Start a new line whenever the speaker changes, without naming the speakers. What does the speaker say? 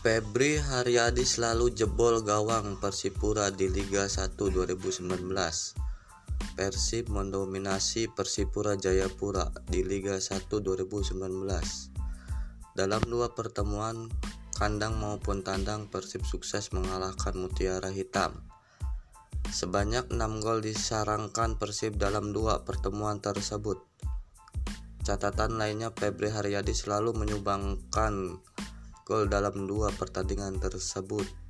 Febri Haryadi selalu jebol gawang Persipura di Liga 1 2019. Persib mendominasi Persipura Jayapura di Liga 1 2019. Dalam dua pertemuan kandang maupun tandang Persib sukses mengalahkan Mutiara Hitam. Sebanyak 6 gol disarangkan Persib dalam dua pertemuan tersebut. Catatan lainnya Febri Haryadi selalu menyumbangkan gol dalam dua pertandingan tersebut.